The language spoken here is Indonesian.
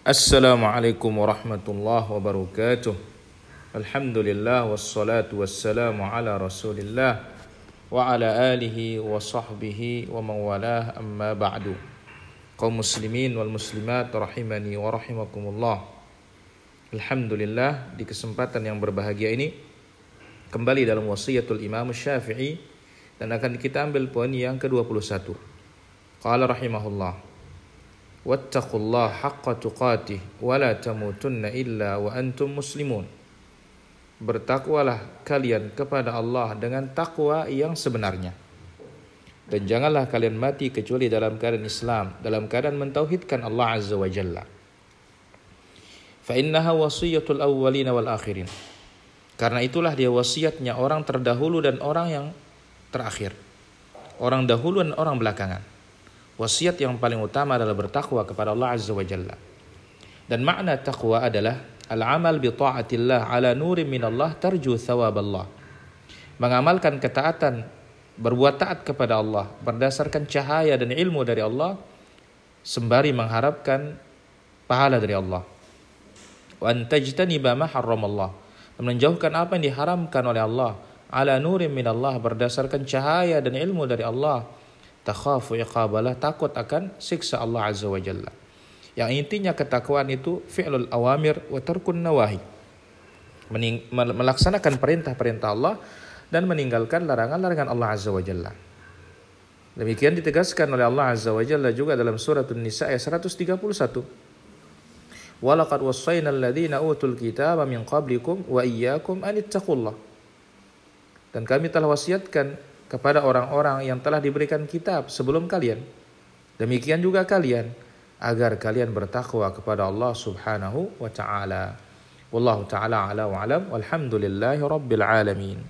Assalamualaikum warahmatullahi wabarakatuh. Alhamdulillah wassalatu wassalamu ala Rasulillah wa ala alihi wa sahbihi wa mawalah amma ba'du. Kaum muslimin wal muslimat rahimani wa rahimakumullah. Alhamdulillah di kesempatan yang berbahagia ini kembali dalam wasiatul Imam Syafi'i dan akan kita ambil poin yang ke-21. Qala rahimahullah haqqa tuqatih wa la tamutunna illa wa antum muslimun. Bertakwalah kalian kepada Allah dengan takwa yang sebenarnya. Dan janganlah kalian mati kecuali dalam keadaan Islam, dalam keadaan mentauhidkan Allah Azza wa Jalla. Fa wasiyatul awwalin wal akhirin. Karena itulah dia wasiatnya orang terdahulu dan orang yang terakhir. Orang dahulu dan orang belakangan wasiat yang paling utama adalah bertakwa kepada Allah Azza wa Jalla. Dan makna takwa adalah al-amal bi taatillah ala nurin min Allah tarju thawab Allah. Mengamalkan ketaatan, berbuat taat kepada Allah berdasarkan cahaya dan ilmu dari Allah sembari mengharapkan pahala dari Allah. Wa antajtaniba ma Allah. Menjauhkan apa yang diharamkan oleh Allah ala nurin min Allah berdasarkan cahaya dan ilmu dari Allah takhafu iqabalah takut akan siksa Allah Azza wa Jalla. Yang intinya ketakwaan itu fi'lul awamir wa tarkun nawahi. Melaksanakan perintah-perintah Allah dan meninggalkan larangan-larangan Allah Azza wa Jalla. Demikian ditegaskan oleh Allah Azza wa Jalla juga dalam surat An-Nisa ayat 131. Walaqad wassayna alladhina utul kitaba min qablikum wa iyyakum an Dan kami telah wasiatkan kepada orang-orang yang telah diberikan kitab sebelum kalian. Demikian juga kalian agar kalian bertakwa kepada Allah Subhanahu wa taala. Wallahu taala ala wa alam walhamdulillahi rabbil alamin.